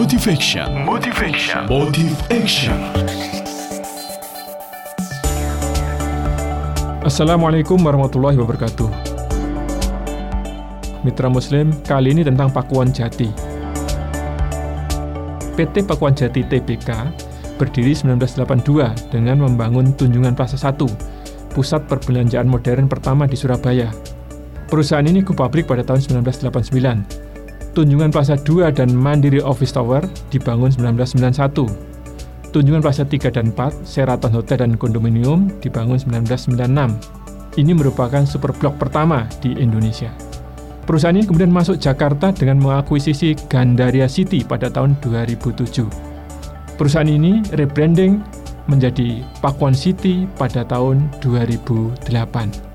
Motivation. Motivation. Motive Action. Assalamualaikum warahmatullahi wabarakatuh. Mitra Muslim, kali ini tentang Pakuan Jati. PT Pakuan Jati TBK berdiri 1982 dengan membangun Tunjungan Plaza 1, pusat perbelanjaan modern pertama di Surabaya. Perusahaan ini go publik pada tahun 1989 Tunjungan Plaza 2 dan Mandiri Office Tower dibangun 1991. Tunjungan Plaza 3 dan 4, Sheraton Hotel dan Kondominium dibangun 1996. Ini merupakan super blok pertama di Indonesia. Perusahaan ini kemudian masuk Jakarta dengan mengakuisisi Gandaria City pada tahun 2007. Perusahaan ini rebranding menjadi Pakuan City pada tahun 2008.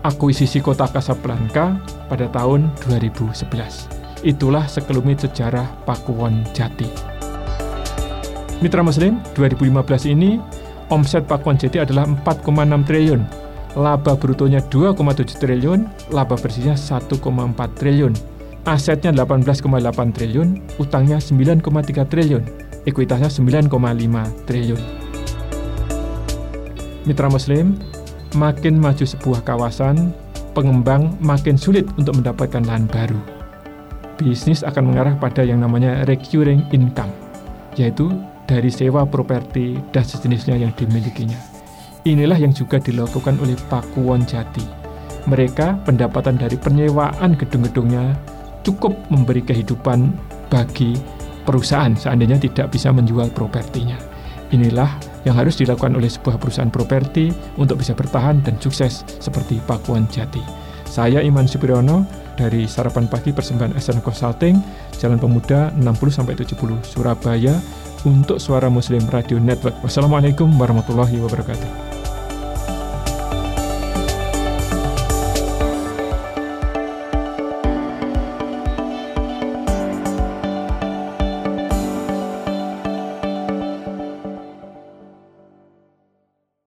Akuisisi kota Casablanca pada tahun 2011. Itulah sekelumit sejarah Pakuwon Jati. Mitra Muslim, 2015 ini omset Pakuwon Jati adalah 4,6 triliun, laba brutonya 2,7 triliun, laba bersihnya 1,4 triliun, asetnya 18,8 triliun, utangnya 9,3 triliun, ekuitasnya 9,5 triliun. Mitra Muslim, makin maju sebuah kawasan, pengembang makin sulit untuk mendapatkan lahan baru. Bisnis akan mengarah pada yang namanya recurring income, yaitu dari sewa properti dan sejenisnya yang dimilikinya. Inilah yang juga dilakukan oleh Pakuwon Jati. Mereka pendapatan dari penyewaan gedung-gedungnya cukup memberi kehidupan bagi perusahaan seandainya tidak bisa menjual propertinya. Inilah yang harus dilakukan oleh sebuah perusahaan properti untuk bisa bertahan dan sukses seperti Pakuan Jati. Saya Iman Supriyono dari Sarapan Pagi Persembahan SN Consulting, Jalan Pemuda 60-70 Surabaya untuk Suara Muslim Radio Network. Wassalamualaikum warahmatullahi wabarakatuh.